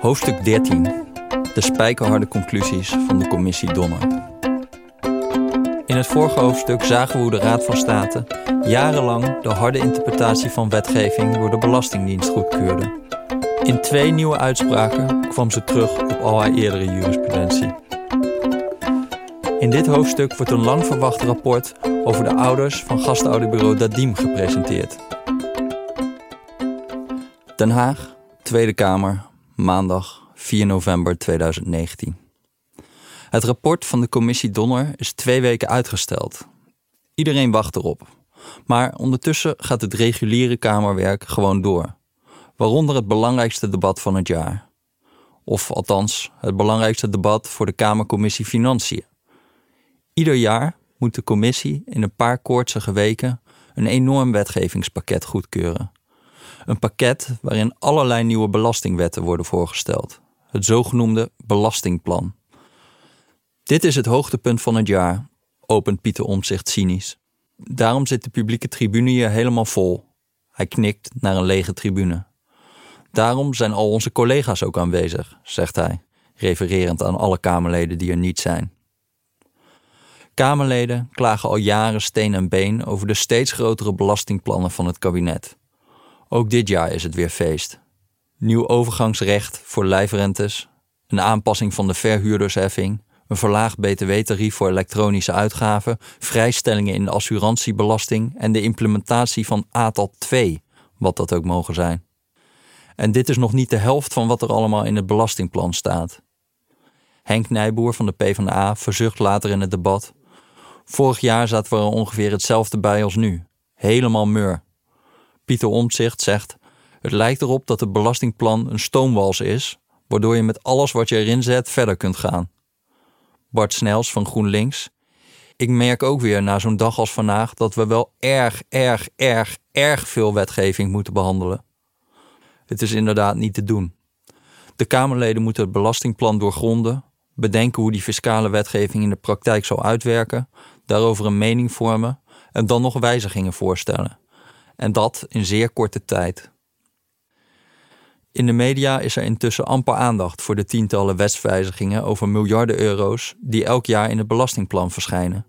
Hoofdstuk 13. De spijkerharde conclusies van de commissie Donner. In het vorige hoofdstuk zagen we hoe de Raad van State jarenlang de harde interpretatie van wetgeving door de Belastingdienst goedkeurde. In twee nieuwe uitspraken kwam ze terug op al haar eerdere jurisprudentie. In dit hoofdstuk wordt een lang verwacht rapport over de ouders van gastouderbureau Dadim gepresenteerd. Den Haag, Tweede Kamer, maandag 4 november 2019. Het rapport van de commissie Donner is twee weken uitgesteld. Iedereen wacht erop. Maar ondertussen gaat het reguliere Kamerwerk gewoon door. Waaronder het belangrijkste debat van het jaar. Of althans, het belangrijkste debat voor de Kamercommissie Financiën. Ieder jaar moet de commissie in een paar koortsige weken een enorm wetgevingspakket goedkeuren. Een pakket waarin allerlei nieuwe belastingwetten worden voorgesteld. Het zogenoemde belastingplan. Dit is het hoogtepunt van het jaar, opent Pieter Omzicht cynisch. Daarom zit de publieke tribune hier helemaal vol. Hij knikt naar een lege tribune. Daarom zijn al onze collega's ook aanwezig, zegt hij, refererend aan alle Kamerleden die er niet zijn. Kamerleden klagen al jaren steen en been over de steeds grotere belastingplannen van het kabinet. Ook dit jaar is het weer feest. Nieuw overgangsrecht voor lijfrentes, een aanpassing van de verhuurdersheffing, een verlaagd btw-tarief voor elektronische uitgaven, vrijstellingen in de assurantiebelasting en de implementatie van ATAL 2, wat dat ook mogen zijn. En dit is nog niet de helft van wat er allemaal in het belastingplan staat. Henk Nijboer van de PvdA verzucht later in het debat. Vorig jaar zaten we er ongeveer hetzelfde bij als nu. Helemaal mur. Pieter Omtzigt zegt: Het lijkt erop dat het belastingplan een stoomwals is, waardoor je met alles wat je erin zet verder kunt gaan. Bart Snels van GroenLinks. Ik merk ook weer na zo'n dag als vandaag dat we wel erg, erg, erg, erg veel wetgeving moeten behandelen. Het is inderdaad niet te doen. De Kamerleden moeten het belastingplan doorgronden, bedenken hoe die fiscale wetgeving in de praktijk zal uitwerken, daarover een mening vormen en dan nog wijzigingen voorstellen. En dat in zeer korte tijd. In de media is er intussen amper aandacht voor de tientallen wetswijzigingen over miljarden euro's die elk jaar in het belastingplan verschijnen.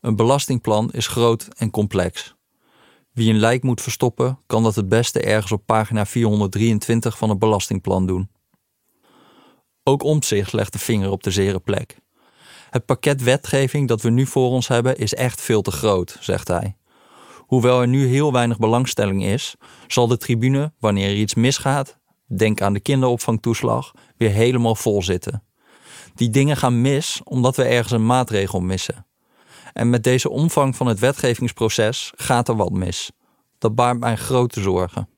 Een belastingplan is groot en complex. Wie een lijk moet verstoppen, kan dat het beste ergens op pagina 423 van het belastingplan doen. Ook Omtzigt legt de vinger op de zere plek. Het pakket wetgeving dat we nu voor ons hebben is echt veel te groot, zegt hij. Hoewel er nu heel weinig belangstelling is, zal de tribune, wanneer er iets misgaat, denk aan de kinderopvangtoeslag, weer helemaal vol zitten. Die dingen gaan mis omdat we ergens een maatregel missen. En met deze omvang van het wetgevingsproces gaat er wat mis. Dat baart mij grote zorgen.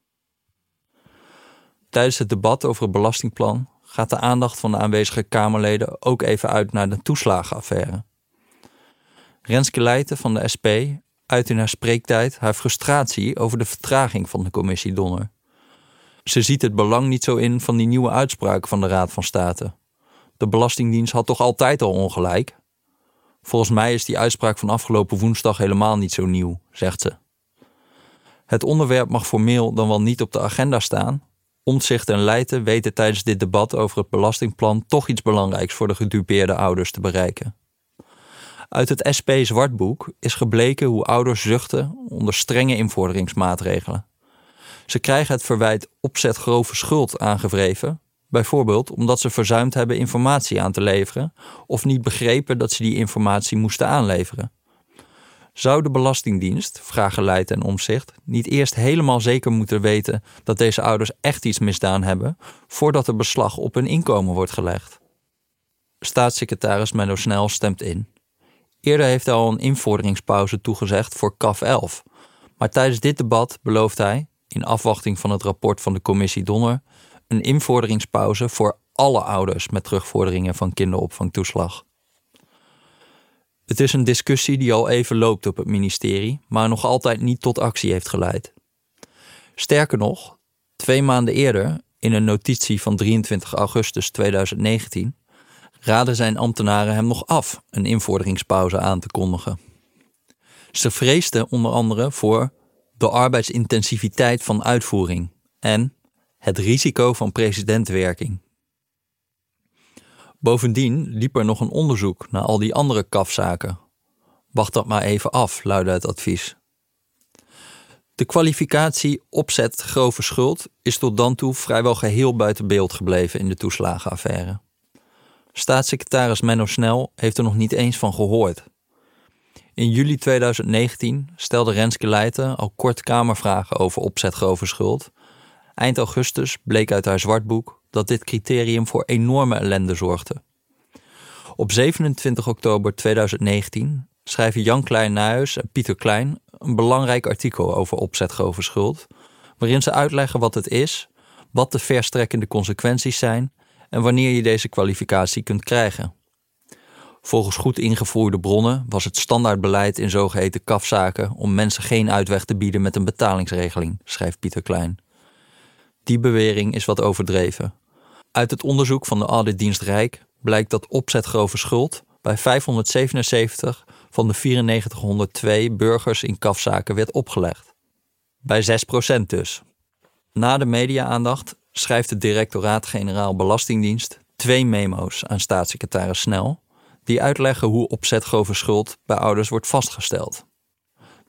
Tijdens het debat over het belastingplan gaat de aandacht van de aanwezige Kamerleden ook even uit naar de toeslagenaffaire. Renske Leijten van de SP uit in haar spreektijd haar frustratie over de vertraging van de commissie Donner. Ze ziet het belang niet zo in van die nieuwe uitspraken van de Raad van State. De Belastingdienst had toch altijd al ongelijk? Volgens mij is die uitspraak van afgelopen woensdag helemaal niet zo nieuw, zegt ze. Het onderwerp mag formeel dan wel niet op de agenda staan. Omtzigt en Leijten weten tijdens dit debat over het belastingplan toch iets belangrijks voor de gedupeerde ouders te bereiken. Uit het SP-zwartboek is gebleken hoe ouders zuchten onder strenge invorderingsmaatregelen. Ze krijgen het verwijt opzet grove schuld aangevreven, bijvoorbeeld omdat ze verzuimd hebben informatie aan te leveren of niet begrepen dat ze die informatie moesten aanleveren. Zou de Belastingdienst, vragen Leid en Omzicht, niet eerst helemaal zeker moeten weten dat deze ouders echt iets misdaan hebben voordat er beslag op hun inkomen wordt gelegd? Staatssecretaris Menno Snel stemt in. Eerder heeft hij al een invorderingspauze toegezegd voor CAF 11. Maar tijdens dit debat belooft hij, in afwachting van het rapport van de commissie Donner, een invorderingspauze voor alle ouders met terugvorderingen van kinderopvangtoeslag. Het is een discussie die al even loopt op het ministerie, maar nog altijd niet tot actie heeft geleid. Sterker nog, twee maanden eerder, in een notitie van 23 augustus 2019, raden zijn ambtenaren hem nog af een invorderingspauze aan te kondigen. Ze vreesden onder andere voor de arbeidsintensiviteit van uitvoering en het risico van presidentwerking. Bovendien liep er nog een onderzoek naar al die andere kafzaken. Wacht dat maar even af, luidde het advies. De kwalificatie opzet grove schuld is tot dan toe vrijwel geheel buiten beeld gebleven in de toeslagenaffaire. Staatssecretaris Menno Snel heeft er nog niet eens van gehoord. In juli 2019 stelde Renske Leijten al kort Kamervragen over opzet grove schuld. Eind augustus bleek uit haar zwartboek dat dit criterium voor enorme ellende zorgde. Op 27 oktober 2019 schrijven Jan Klein Nijhuis en Pieter Klein een belangrijk artikel over opzet grove schuld, waarin ze uitleggen wat het is, wat de verstrekkende consequenties zijn en wanneer je deze kwalificatie kunt krijgen. Volgens goed ingevoerde bronnen was het standaardbeleid in zogeheten kafzaken om mensen geen uitweg te bieden met een betalingsregeling, schrijft Pieter Klein. Die bewering is wat overdreven. Uit het onderzoek van de auditdienst Rijk blijkt dat opzet grove schuld bij 577 van de 9402 burgers in kafzaken werd opgelegd. Bij 6% dus. Na de media-aandacht schrijft de directoraat-generaal Belastingdienst twee memo's aan staatssecretaris Snel, die uitleggen hoe opzetgrove schuld bij ouders wordt vastgesteld.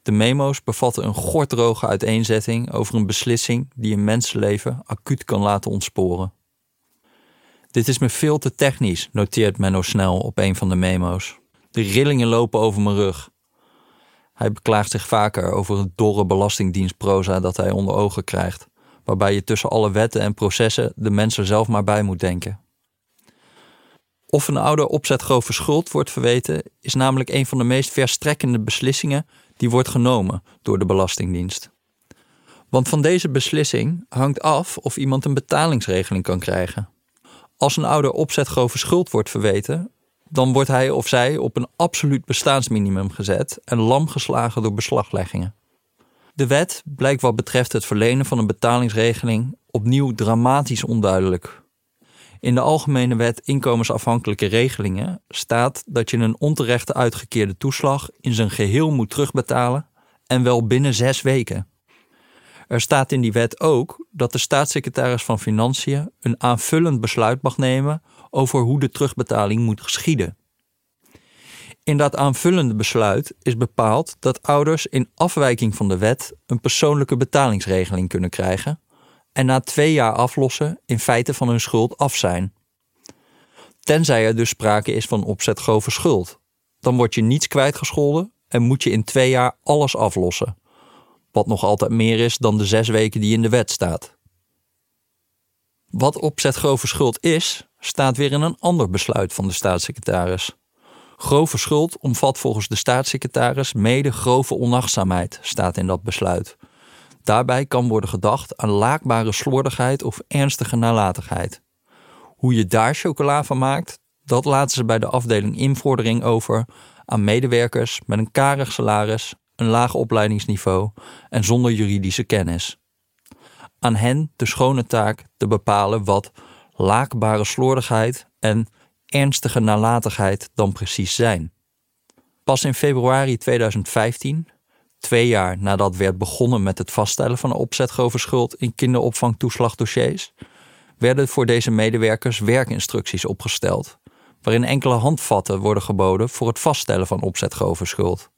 De memo's bevatten een gordroge uiteenzetting over een beslissing die een mensenleven acuut kan laten ontsporen. Dit is me veel te technisch, noteert Menno snel op een van de memo's. De rillingen lopen over mijn rug. Hij beklaagt zich vaker over het dorre belastingdienstproza dat hij onder ogen krijgt, waarbij je tussen alle wetten en processen de mensen zelf maar bij moet denken. Of een ouder opzet grove schuld wordt verweten, is namelijk een van de meest verstrekkende beslissingen die wordt genomen door de Belastingdienst. Want van deze beslissing hangt af of iemand een betalingsregeling kan krijgen. Als een ouder opzet grove schuld wordt verweten, dan wordt hij of zij op een absoluut bestaansminimum gezet en lam geslagen door beslagleggingen. De wet blijkt wat betreft het verlenen van een betalingsregeling opnieuw dramatisch onduidelijk. In de Algemene Wet Inkomensafhankelijke Regelingen staat dat je een onterechte uitgekeerde toeslag in zijn geheel moet terugbetalen en wel binnen zes weken. Er staat in die wet ook dat de staatssecretaris van Financiën een aanvullend besluit mag nemen over hoe de terugbetaling moet geschieden. In dat aanvullende besluit is bepaald dat ouders in afwijking van de wet een persoonlijke betalingsregeling kunnen krijgen en na twee jaar aflossen in feite van hun schuld af zijn. Tenzij er dus sprake is van opzetgrove schuld. Dan word je niets kwijtgescholden en moet je in twee jaar alles aflossen. Wat nog altijd meer is dan de zes weken die in de wet staat. Wat opzetgrove schuld is, staat weer in een ander besluit van de staatssecretaris. Grove schuld omvat volgens de staatssecretaris mede grove onachtzaamheid, staat in dat besluit. Daarbij kan worden gedacht aan laakbare slordigheid of ernstige nalatigheid. Hoe je daar chocola van maakt, dat laten ze bij de afdeling invordering over aan medewerkers met een karig salaris, een laag opleidingsniveau en zonder juridische kennis. Aan hen de schone taak te bepalen wat laakbare slordigheid en ernstige nalatigheid dan precies zijn. Pas in februari 2015, twee jaar nadat werd begonnen met het vaststellen van opzetgrove schuld in kinderopvangtoeslagdossiers, werden voor deze medewerkers werkinstructies opgesteld, waarin enkele handvatten worden geboden voor het vaststellen van opzetgrove schuld.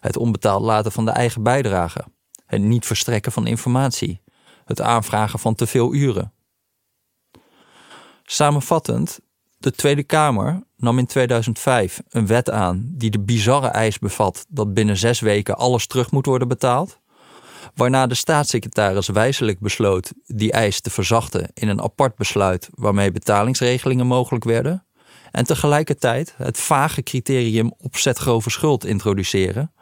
Het onbetaald laten van de eigen bijdrage, het niet verstrekken van informatie, het aanvragen van te veel uren. Samenvattend, de Tweede Kamer nam in 2005 een wet aan die de bizarre eis bevat dat binnen zes weken alles terug moet worden betaald. Waarna de staatssecretaris wijzelijk besloot die eis te verzachten in een apart besluit waarmee betalingsregelingen mogelijk werden. En tegelijkertijd het vage criterium opzet grove schuld introduceren,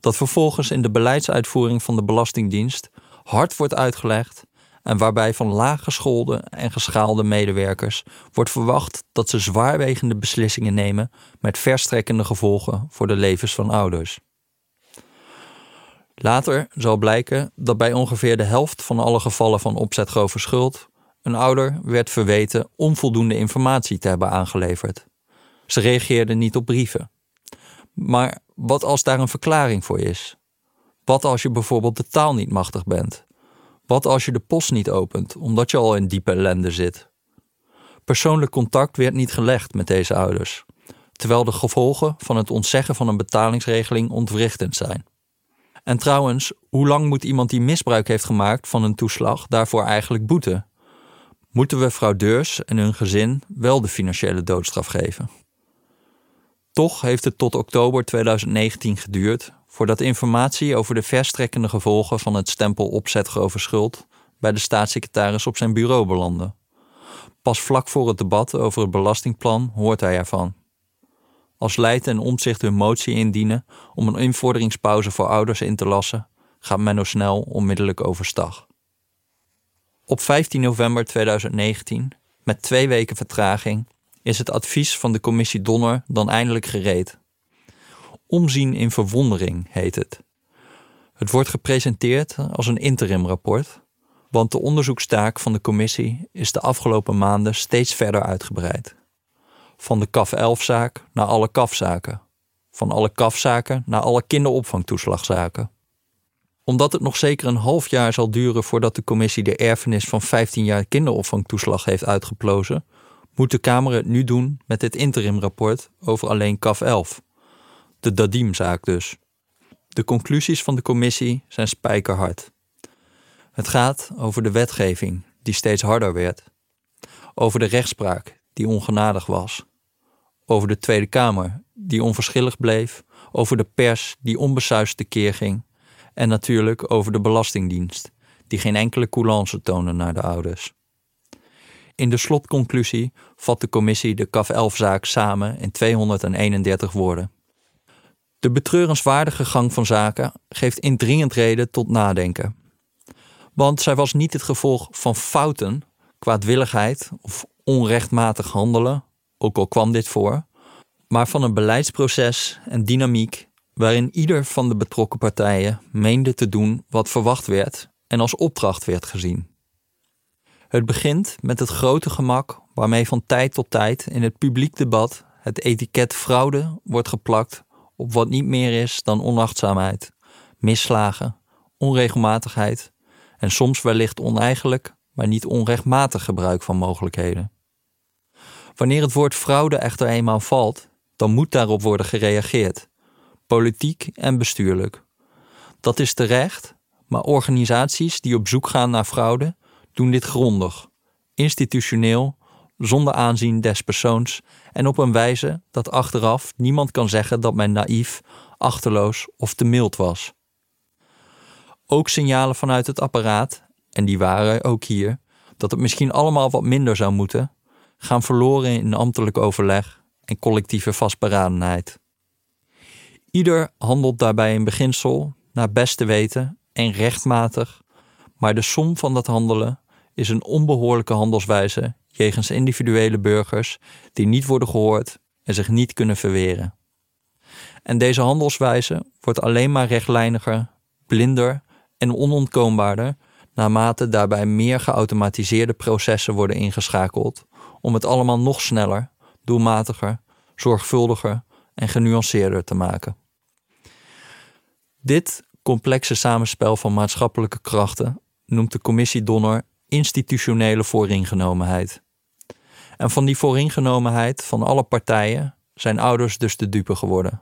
dat vervolgens in de beleidsuitvoering van de Belastingdienst hard wordt uitgelegd en waarbij van laaggeschoolde en geschaalde medewerkers wordt verwacht dat ze zwaarwegende beslissingen nemen met verstrekkende gevolgen voor de levens van ouders. Later zal blijken dat bij ongeveer de helft van alle gevallen van opzetgrove schuld een ouder werd verweten onvoldoende informatie te hebben aangeleverd. Ze reageerden niet op brieven. Maar wat als daar een verklaring voor is? Wat als je bijvoorbeeld de taal niet machtig bent? Wat als je de post niet opent omdat je al in diepe ellende zit? Persoonlijk contact werd niet gelegd met deze ouders, terwijl de gevolgen van het ontzeggen van een betalingsregeling ontwrichtend zijn. En trouwens, hoe lang moet iemand die misbruik heeft gemaakt van een toeslag daarvoor eigenlijk boeten? Moeten we fraudeurs en hun gezin wel de financiële doodstraf geven? Toch heeft het tot oktober 2019 geduurd voordat informatie over de verstrekkende gevolgen van het stempel opzet over schuld bij de staatssecretaris op zijn bureau belandde. Pas vlak voor het debat over het belastingplan hoort hij ervan. Als Leijten en Omtzigt hun motie indienen om een invorderingspauze voor ouders in te lassen, gaat Menno Snel onmiddellijk overstag. Op 15 november 2019, met twee weken vertraging, is het advies van de commissie Donner dan eindelijk gereed. Omzien in verwondering heet het. Het wordt gepresenteerd als een interimrapport, want de onderzoekstaak van de commissie is de afgelopen maanden steeds verder uitgebreid. Van de CAF 11-zaak naar alle CAF-zaken. Van alle CAF-zaken naar alle kinderopvangtoeslagzaken. Omdat het nog zeker een half jaar zal duren voordat de commissie de erfenis van 15 jaar kinderopvangtoeslag heeft uitgeplozen, moet de Kamer het nu doen met dit interimrapport over alleen CAF 11. De Dadim-zaak dus. De conclusies van de commissie zijn spijkerhard. Het gaat over de wetgeving, die steeds harder werd. Over de rechtspraak, die ongenadig was. Over de Tweede Kamer, die onverschillig bleef. Over de pers, die onbesuisd tekeer ging. En natuurlijk over de Belastingdienst, die geen enkele coulance toonde naar de ouders. In de slotconclusie vat de commissie de CAF 11-zaak samen in 231 woorden. De betreurenswaardige gang van zaken geeft indringend reden tot nadenken. Want zij was niet het gevolg van fouten, kwaadwilligheid of onrechtmatig handelen, ook al kwam dit voor, maar van een beleidsproces en dynamiek waarin ieder van de betrokken partijen meende te doen wat verwacht werd en als opdracht werd gezien. Het begint met het grote gemak waarmee van tijd tot tijd in het publiek debat het etiket fraude wordt geplakt op wat niet meer is dan onachtzaamheid, misslagen, onregelmatigheid en soms wellicht oneigenlijk, maar niet onrechtmatig gebruik van mogelijkheden. Wanneer het woord fraude echter eenmaal valt, dan moet daarop worden gereageerd, politiek en bestuurlijk. Dat is terecht, maar organisaties die op zoek gaan naar fraude doen dit grondig, institutioneel, zonder aanzien des persoons en op een wijze dat achteraf niemand kan zeggen dat men naïef, achterloos of te mild was. Ook signalen vanuit het apparaat, en die waren ook hier, dat het misschien allemaal wat minder zou moeten, gaan verloren in ambtelijk overleg en collectieve vastberadenheid. Ieder handelt daarbij in beginsel naar beste weten en rechtmatig, maar de som van dat handelen is een onbehoorlijke handelswijze jegens individuele burgers die niet worden gehoord en zich niet kunnen verweren. En deze handelswijze wordt alleen maar rechtlijniger, blinder en onontkoombaarder naarmate daarbij meer geautomatiseerde processen worden ingeschakeld om het allemaal nog sneller, doelmatiger, zorgvuldiger en genuanceerder te maken. Dit complexe samenspel van maatschappelijke krachten noemt de commissie Donner institutionele vooringenomenheid. En van die vooringenomenheid van alle partijen zijn ouders dus de dupe geworden.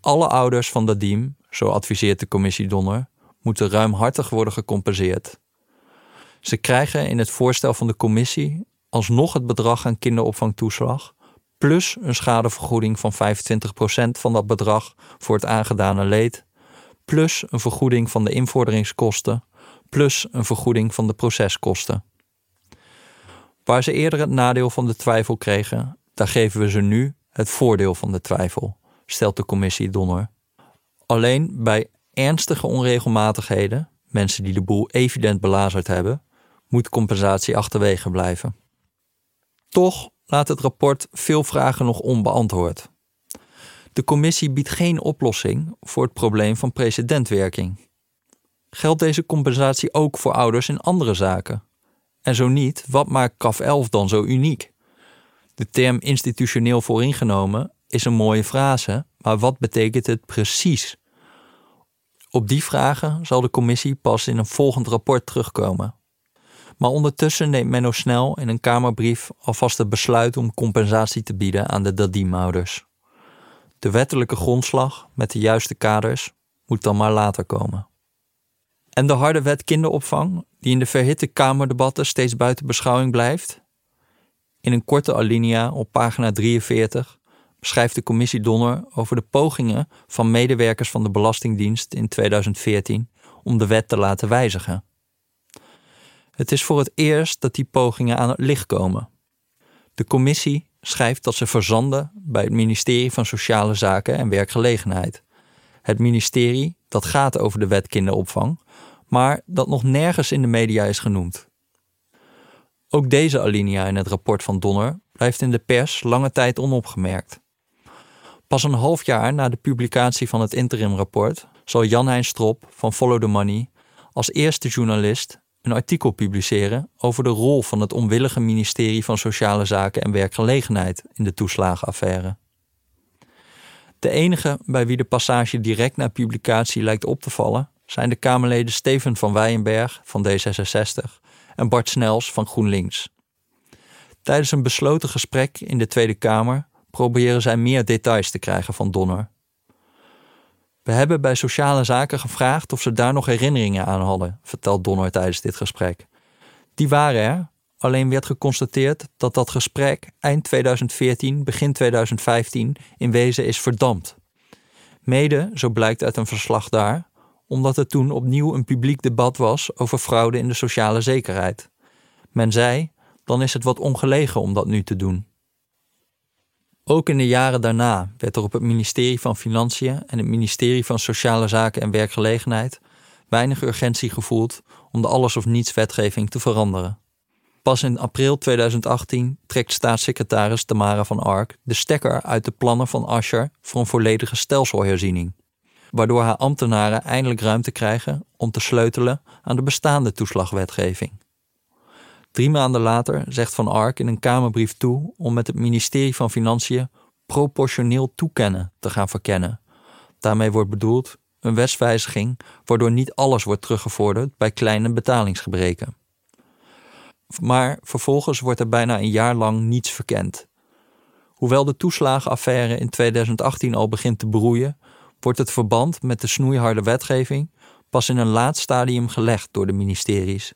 Alle ouders van Dadim, zo adviseert de commissie Donner, moeten ruimhartig worden gecompenseerd. Ze krijgen in het voorstel van de commissie alsnog het bedrag aan kinderopvangtoeslag, plus een schadevergoeding van 25% van dat bedrag voor het aangedane leed, plus een vergoeding van de invorderingskosten, plus een vergoeding van de proceskosten. Waar ze eerder het nadeel van de twijfel kregen, daar geven we ze nu het voordeel van de twijfel, stelt de commissie Donner. Alleen bij ernstige onregelmatigheden, mensen die de boel evident belazerd hebben, moet compensatie achterwege blijven. Toch laat het rapport veel vragen nog onbeantwoord. De commissie biedt geen oplossing voor het probleem van precedentwerking. Geldt deze compensatie ook voor ouders in andere zaken? En zo niet, wat maakt CAF 11 dan zo uniek? De term institutioneel vooringenomen is een mooie frase, maar wat betekent het precies? Op die vragen zal de commissie pas in een volgend rapport terugkomen. Maar ondertussen neemt Menno snel in een Kamerbrief alvast het besluit om compensatie te bieden aan de Dadim-ouders. De wettelijke grondslag met de juiste kaders moet dan maar later komen. En de harde wet kinderopvang, die in de verhitte Kamerdebatten steeds buiten beschouwing blijft? In een korte alinea op pagina 43 beschrijft de commissie Donner over de pogingen van medewerkers van de Belastingdienst in 2014 om de wet te laten wijzigen. Het is voor het eerst dat die pogingen aan het licht komen. De commissie schrijft dat ze verzanden bij het ministerie van Sociale Zaken en Werkgelegenheid. Het ministerie dat gaat over de wet kinderopvang, maar dat nog nergens in de media is genoemd. Ook deze alinea in het rapport van Donner blijft in de pers lange tijd onopgemerkt. Pas een half jaar na de publicatie van het interimrapport zal Jan-Hein Strop van Follow the Money als eerste journalist een artikel publiceren over de rol van het onwillige ministerie van Sociale Zaken en Werkgelegenheid in de toeslagenaffaire. De enige bij wie de passage direct na publicatie lijkt op te vallen zijn de Kamerleden Steven van Weyenberg van D66 en Bart Snels van GroenLinks. Tijdens een besloten gesprek in de Tweede Kamer proberen zij meer details te krijgen van Donner. We hebben bij sociale zaken gevraagd of ze daar nog herinneringen aan hadden, vertelt Donner tijdens dit gesprek. Die waren er, alleen werd geconstateerd dat dat gesprek eind 2014, begin 2015 in wezen is verdampt. Mede, zo blijkt uit een verslag daar, omdat er toen opnieuw een publiek debat was over fraude in de sociale zekerheid. Men zei: dan is het wat ongelegen om dat nu te doen. Ook in de jaren daarna werd er op het ministerie van Financiën en het ministerie van Sociale Zaken en Werkgelegenheid weinig urgentie gevoeld om de alles of niets wetgeving te veranderen. Pas in april 2018 trekt staatssecretaris Tamara van Ark de stekker uit de plannen van Ascher voor een volledige stelselherziening, waardoor haar ambtenaren eindelijk ruimte krijgen om te sleutelen aan de bestaande toeslagwetgeving. Drie maanden later zegt Van Ark in een Kamerbrief toe om met het ministerie van Financiën proportioneel toekennen te gaan verkennen. Daarmee wordt bedoeld een wetswijziging waardoor niet alles wordt teruggevorderd bij kleine betalingsgebreken. Maar vervolgens wordt er bijna een jaar lang niets verkend. Hoewel de toeslagenaffaire in 2018 al begint te broeien, wordt het verband met de snoeiharde wetgeving pas in een laat stadium gelegd door de ministeries.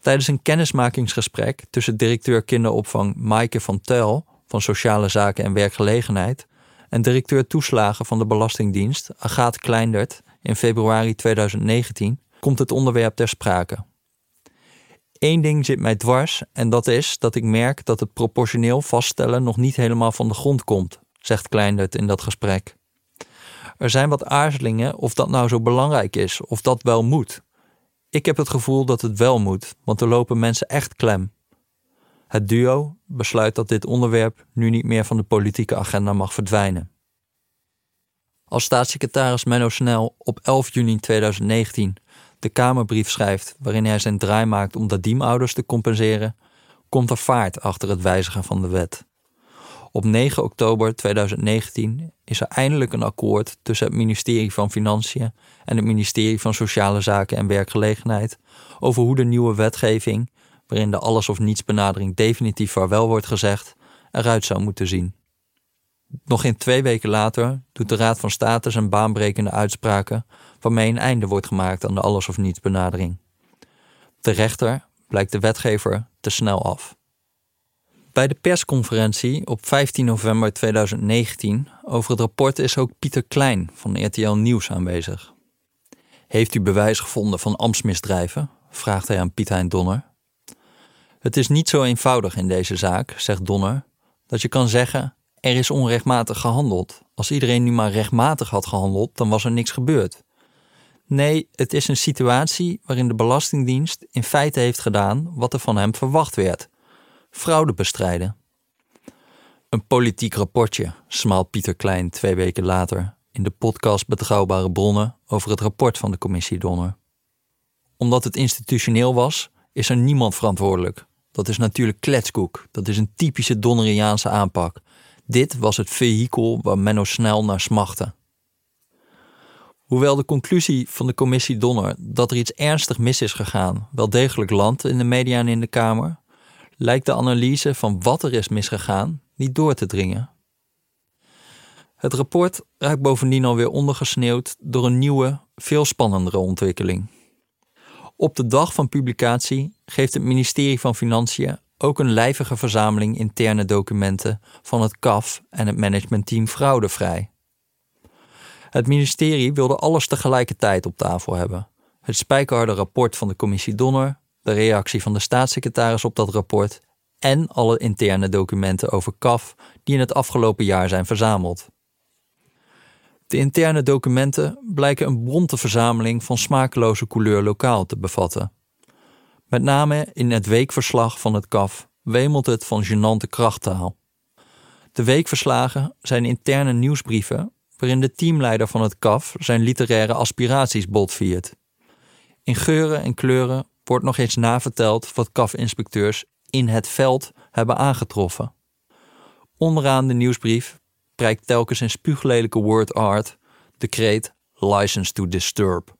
Tijdens een kennismakingsgesprek tussen directeur kinderopvang Maaike van Tuil van Sociale Zaken en Werkgelegenheid en directeur toeslagen van de Belastingdienst Agaat Kleindert in februari 2019 komt het onderwerp ter sprake. Eén ding zit mij dwars en dat is dat ik merk dat het proportioneel vaststellen nog niet helemaal van de grond komt, zegt Kleindert in dat gesprek. Er zijn wat aarzelingen of dat nou zo belangrijk is, of dat wel moet. Ik heb het gevoel dat het wel moet, want er lopen mensen echt klem. Het duo besluit dat dit onderwerp nu niet meer van de politieke agenda mag verdwijnen. Als staatssecretaris Menno Snel op 11 juni 2019 de Kamerbrief schrijft waarin hij zijn draai maakt om Dadim-ouders te compenseren, komt er vaart achter het wijzigen van de wet. Op 9 oktober 2019 is er eindelijk een akkoord tussen het ministerie van Financiën en het ministerie van Sociale Zaken en Werkgelegenheid over hoe de nieuwe wetgeving, waarin de alles of niets benadering definitief vaarwel wordt gezegd, eruit zou moeten zien. Nog geen twee weken later doet de Raad van State zijn baanbrekende uitspraken waarmee een einde wordt gemaakt aan de alles of niets benadering. De rechter blijkt de wetgever te snel af. Bij de persconferentie op 15 november 2019 over het rapport is ook Pieter Klein van RTL Nieuws aanwezig. Heeft u bewijs gevonden van ambtsmisdrijven? vraagt hij aan Piet Hein Donner. Het is niet zo eenvoudig in deze zaak, zegt Donner, dat je kan zeggen: er is onrechtmatig gehandeld. Als iedereen nu maar rechtmatig had gehandeld, dan was er niks gebeurd. Nee, het is een situatie waarin de Belastingdienst in feite heeft gedaan wat er van hem verwacht werd: fraude bestrijden. Een politiek rapportje, smaalt Pieter Klein twee weken later in de podcast Betrouwbare Bronnen over het rapport van de commissie Donner. Omdat het institutioneel was, is er niemand verantwoordelijk. Dat is natuurlijk kletskoek. Dat is een typische Donneriaanse aanpak. Dit was het vehikel waar Menno snel naar smachtte. Hoewel de conclusie van de commissie Donner dat er iets ernstig mis is gegaan wel degelijk landt in de media en in de Kamer, lijkt de analyse van wat er is misgegaan niet door te dringen. Het rapport raakt bovendien alweer ondergesneeuwd door een nieuwe, veel spannendere ontwikkeling. Op de dag van publicatie geeft het ministerie van Financiën ook een lijvige verzameling interne documenten van het CAF en het managementteam Fraude vrij. Het ministerie wilde alles tegelijkertijd op tafel hebben. Het spijkerharde rapport van de commissie Donner, de reactie van de staatssecretaris op dat rapport en alle interne documenten over CAF die in het afgelopen jaar zijn verzameld. De interne documenten blijken een bonte verzameling van smakeloze couleur lokaal te bevatten. Met name in het weekverslag van het CAF wemelt het van gênante krachttaal. De weekverslagen zijn interne nieuwsbrieven waarin de teamleider van het CAF zijn literaire aspiraties botviert. In geuren en kleuren wordt nog eens naverteld wat CAF-inspecteurs in het veld hebben aangetroffen. Onderaan de nieuwsbrief prijkt telkens in spuuglelijke word art de kreet License to Disturb.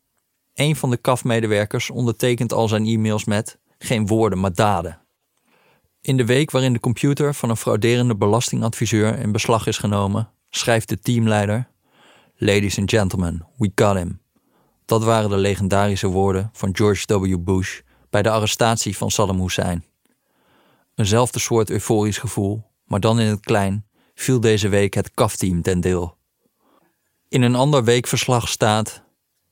Een van de CAF-medewerkers ondertekent al zijn e-mails met geen woorden, maar daden. In de week waarin de computer van een frauderende belastingadviseur in beslag is genomen, schrijft de teamleider: Ladies and gentlemen, we got him. Dat waren de legendarische woorden van George W. Bush bij de arrestatie van Saddam Hussein. Eenzelfde soort euforisch gevoel, maar dan in het klein, viel deze week het CAF-team ten deel. In een ander weekverslag staat: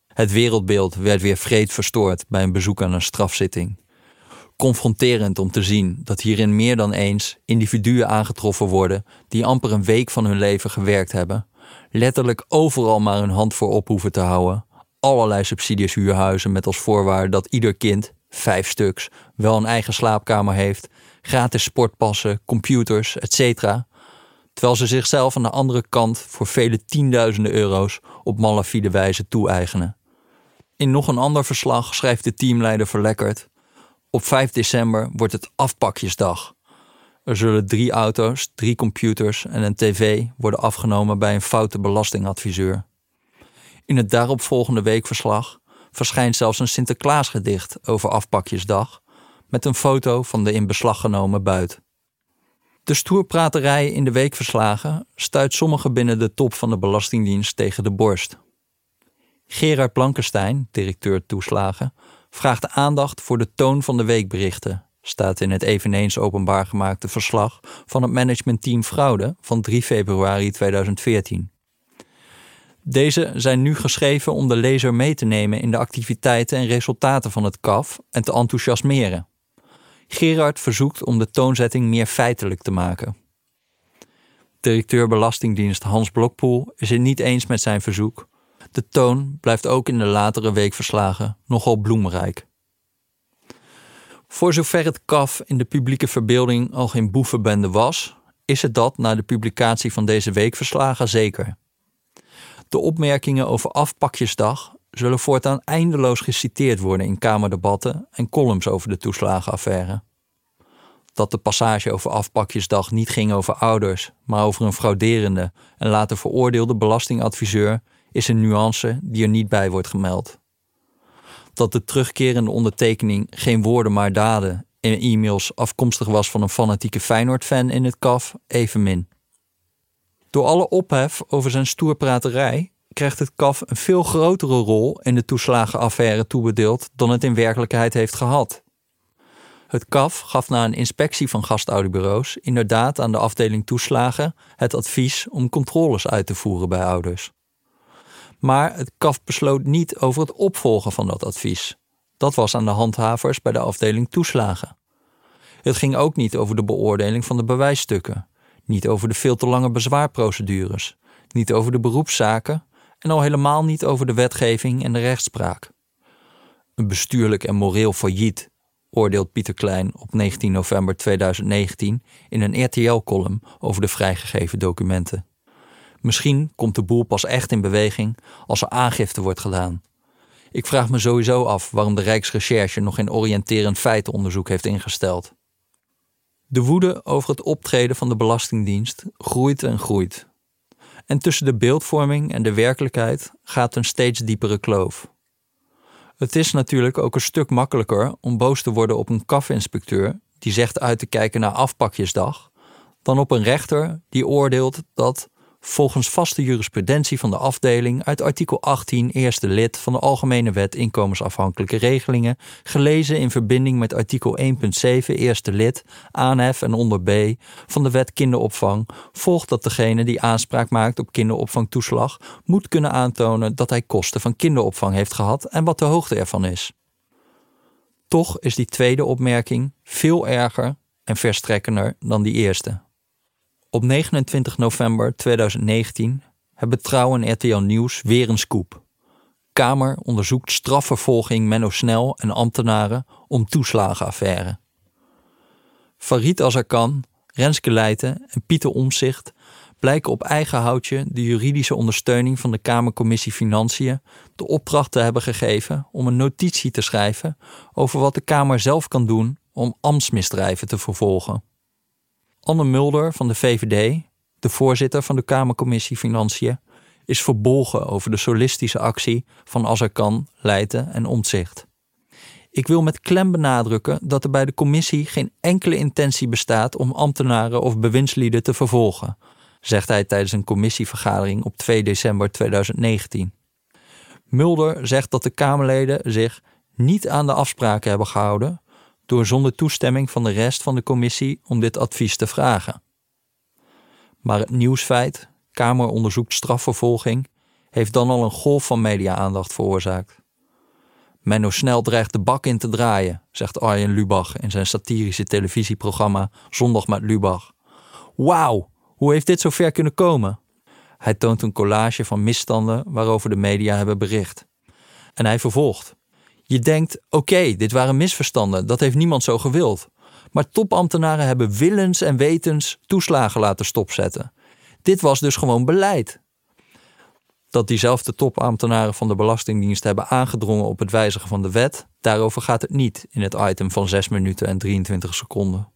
Het wereldbeeld werd weer vreed verstoord bij een bezoek aan een strafzitting confronterend om te zien dat hierin meer dan eens individuen aangetroffen worden die amper een week van hun leven gewerkt hebben, letterlijk overal maar hun hand voor op hoeven te houden, allerlei subsidies huurhuizen met als voorwaarde dat ieder kind, vijf stuks, wel een eigen slaapkamer heeft, gratis sportpassen, computers, etc. Terwijl ze zichzelf aan de andere kant voor vele tienduizenden euro's op malafide wijze toe-eigenen. In nog een ander verslag schrijft de teamleider verlekkerd op 5 december wordt het afpakjesdag. Er zullen drie auto's, drie computers en een tv worden afgenomen bij een foute belastingadviseur. In het daaropvolgende weekverslag verschijnt zelfs een Sinterklaasgedicht over afpakjesdag met een foto van de in beslag genomen buit. De stoerpraterij in de weekverslagen stuit sommigen binnen de top van de Belastingdienst tegen de borst. Gerard Blankenstein, directeur toeslagen, vraagt aandacht voor de toon van de weekberichten, staat in het eveneens openbaar gemaakte verslag van het managementteam Fraude van 3 februari 2014. Deze zijn nu geschreven om de lezer mee te nemen in de activiteiten en resultaten van het CAF en te enthousiasmeren. Gerard verzoekt om de toonzetting meer feitelijk te maken. Directeur Belastingdienst Hans Blokpoel is het niet eens met zijn verzoek, de toon blijft ook in de latere weekverslagen nogal bloemrijk. Voor zover het kaf in de publieke verbeelding al geen boevenbende was, is het dat na de publicatie van deze weekverslagen zeker. De opmerkingen over afpakjesdag zullen voortaan eindeloos geciteerd worden in kamerdebatten en columns over de toeslagenaffaire. Dat de passage over afpakjesdag niet ging over ouders, maar over een frauderende en later veroordeelde belastingadviseur, is een nuance die er niet bij wordt gemeld. Dat de terugkerende ondertekening geen woorden maar daden in e-mails afkomstig was van een fanatieke Feyenoord-fan in het kaf, evenmin. Door alle ophef over zijn stoerpraterij krijgt het KAF een veel grotere rol in de toeslagenaffaire toebedeeld dan het in werkelijkheid heeft gehad. Het KAF gaf na een inspectie van gastouderbureaus inderdaad aan de afdeling toeslagen het advies om controles uit te voeren bij ouders. Maar het KAF besloot niet over het opvolgen van dat advies. Dat was aan de handhavers bij de afdeling toeslagen. Het ging ook niet over de beoordeling van de bewijsstukken, niet over de veel te lange bezwaarprocedures, niet over de beroepszaken en al helemaal niet over de wetgeving en de rechtspraak. Een bestuurlijk en moreel failliet, oordeelt Pieter Klein op 19 november 2019 in een RTL-column over de vrijgegeven documenten. Misschien komt de boel pas echt in beweging als er aangifte wordt gedaan. Ik vraag me sowieso af waarom de Rijksrecherche nog geen oriënterend feitenonderzoek heeft ingesteld. De woede over het optreden van de Belastingdienst groeit en groeit. En tussen de beeldvorming en de werkelijkheid gaat een steeds diepere kloof. Het is natuurlijk ook een stuk makkelijker om boos te worden op een kafinspecteur die zegt uit te kijken naar afpakjesdag, dan op een rechter die oordeelt dat volgens vaste jurisprudentie van de afdeling uit artikel 18 eerste lid van de Algemene Wet inkomensafhankelijke regelingen, gelezen in verbinding met artikel 1.7 eerste lid, aanhef en onder B van de Wet kinderopvang, volgt dat degene die aanspraak maakt op kinderopvangtoeslag moet kunnen aantonen dat hij kosten van kinderopvang heeft gehad en wat de hoogte ervan is. Toch is die tweede opmerking veel erger en verstrekkender dan die eerste. Op 29 november 2019 hebben Trouw en RTL Nieuws weer een scoop. Kamer onderzoekt strafvervolging Menno Snel en ambtenaren om toeslagenaffaire. Farid Azarkan, Renske Leijten en Pieter Omzicht blijken op eigen houtje de juridische ondersteuning van de Kamercommissie Financiën de opdracht te hebben gegeven om een notitie te schrijven over wat de Kamer zelf kan doen om ambtsmisdrijven te vervolgen. Anne Mulder van de VVD, de voorzitter van de Kamercommissie Financiën, is verbolgen over de solistische actie van Azarkan, Leijten en Omtzigt. Ik wil met klem benadrukken dat er bij de commissie geen enkele intentie bestaat om ambtenaren of bewindslieden te vervolgen, zegt hij tijdens een commissievergadering op 2 december 2019. Mulder zegt dat de Kamerleden zich niet aan de afspraken hebben gehouden door zonder toestemming van de rest van de commissie om dit advies te vragen. Maar het nieuwsfeit, Kamer onderzoekt strafvervolging, heeft dan al een golf van media-aandacht veroorzaakt. Menno Snel dreigt de bak in te draaien, zegt Arjen Lubach in zijn satirische televisieprogramma Zondag met Lubach. Wauw, hoe heeft dit zo ver kunnen komen? Hij toont een collage van misstanden waarover de media hebben bericht. En hij vervolgt. Je denkt, oké, dit waren misverstanden, dat heeft niemand zo gewild. Maar topambtenaren hebben willens en wetens toeslagen laten stopzetten. Dit was dus gewoon beleid. Dat diezelfde topambtenaren van de Belastingdienst hebben aangedrongen op het wijzigen van de wet, daarover gaat het niet in het item van 6 minuten en 23 seconden.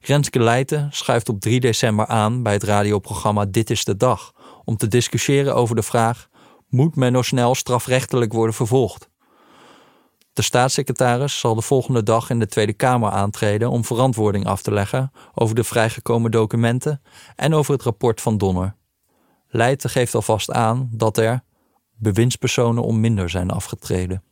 Renske Leijten schuift op 3 december aan bij het radioprogramma Dit is de Dag om te discussiëren over de vraag: moet men nog snel strafrechtelijk worden vervolgd? De staatssecretaris zal de volgende dag in de Tweede Kamer aantreden om verantwoording af te leggen over de vrijgekomen documenten en over het rapport van Donner. Leijten geeft alvast aan dat er bewindspersonen om minder zijn afgetreden.